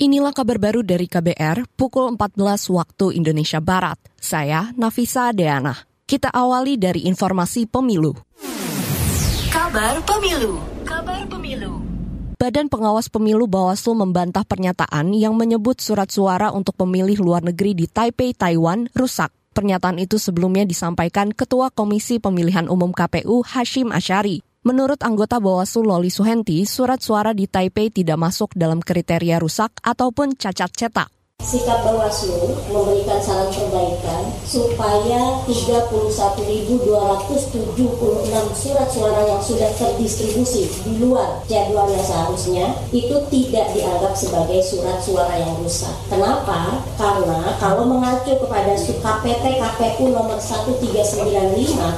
Inilah kabar baru dari KBR pukul 14 waktu Indonesia Barat. Saya Nafisa Deana. Kita awali dari informasi pemilu. Kabar pemilu. Kabar pemilu. Badan Pengawas Pemilu Bawaslu membantah pernyataan yang menyebut surat suara untuk pemilih luar negeri di Taipei, Taiwan rusak. Pernyataan itu sebelumnya disampaikan Ketua Komisi Pemilihan Umum KPU Hashim Asyari. Menurut anggota Bawaslu Loli Suhenti, surat suara di Taipei tidak masuk dalam kriteria rusak ataupun cacat cetak. Sikap Bawaslu memberikan saran perbaikan supaya 31.276 surat suara yang sudah terdistribusi di luar jadwalnya seharusnya itu tidak dianggap sebagai surat suara yang rusak. Kenapa? Karena kalau mengacu kepada KPT KPU nomor 1395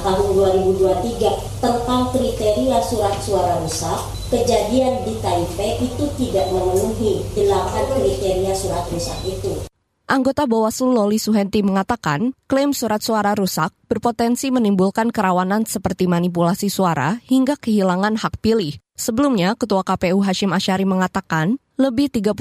tahun 2023 tentang kriteria surat suara rusak, kejadian di Taipei itu tidak memenuhi delapan kriteria surat rusak itu. Anggota Bawaslu Loli Suhenti mengatakan, klaim surat suara rusak berpotensi menimbulkan kerawanan seperti manipulasi suara hingga kehilangan hak pilih. Sebelumnya, Ketua KPU Hashim Asyari mengatakan, lebih 31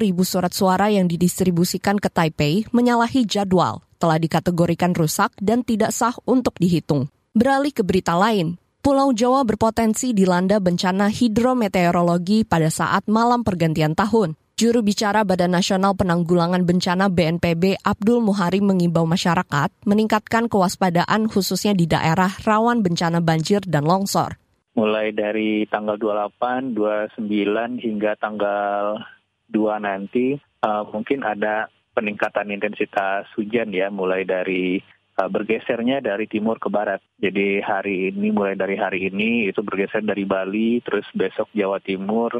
ribu surat suara yang didistribusikan ke Taipei menyalahi jadwal, telah dikategorikan rusak dan tidak sah untuk dihitung. Beralih ke berita lain, Pulau Jawa berpotensi dilanda bencana hidrometeorologi pada saat malam pergantian tahun. Juru bicara Badan Nasional Penanggulangan Bencana BNPB Abdul Muhari mengimbau masyarakat meningkatkan kewaspadaan khususnya di daerah rawan bencana banjir dan longsor. Mulai dari tanggal 28, 29 hingga tanggal 2 nanti uh, mungkin ada peningkatan intensitas hujan ya mulai dari bergesernya dari timur ke barat. Jadi hari ini mulai dari hari ini itu bergeser dari Bali, terus besok Jawa Timur,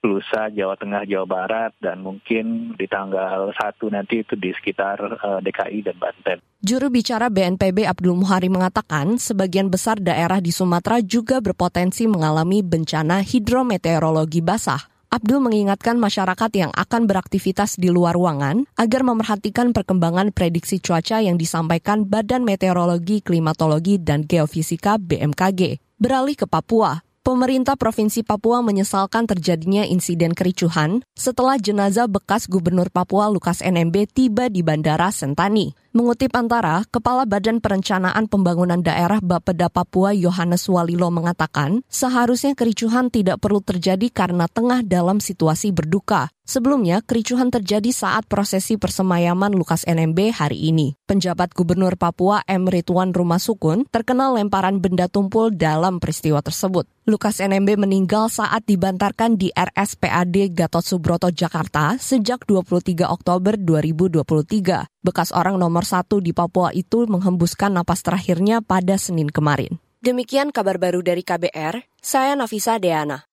lusa Jawa Tengah, Jawa Barat, dan mungkin di tanggal 1 nanti itu di sekitar uh, eh, DKI dan Banten. Juru bicara BNPB Abdul Muhari mengatakan sebagian besar daerah di Sumatera juga berpotensi mengalami bencana hidrometeorologi basah. Abdul mengingatkan masyarakat yang akan beraktivitas di luar ruangan agar memerhatikan perkembangan prediksi cuaca yang disampaikan Badan Meteorologi, Klimatologi, dan Geofisika BMKG. Beralih ke Papua, Pemerintah Provinsi Papua menyesalkan terjadinya insiden kericuhan setelah jenazah bekas Gubernur Papua Lukas NMB tiba di Bandara Sentani. Mengutip antara, Kepala Badan Perencanaan Pembangunan Daerah Bapeda Papua Yohanes Walilo mengatakan, seharusnya kericuhan tidak perlu terjadi karena tengah dalam situasi berduka. Sebelumnya, kericuhan terjadi saat prosesi persemayaman Lukas NMB hari ini. Penjabat Gubernur Papua M. Ridwan Rumasukun terkenal lemparan benda tumpul dalam peristiwa tersebut. Lukas NMB meninggal saat dibantarkan di RSPAD Gatot Subroto, Jakarta sejak 23 Oktober 2023. Bekas orang nomor satu di Papua itu menghembuskan napas terakhirnya pada Senin kemarin. Demikian kabar baru dari KBR, saya Nafisa Deana.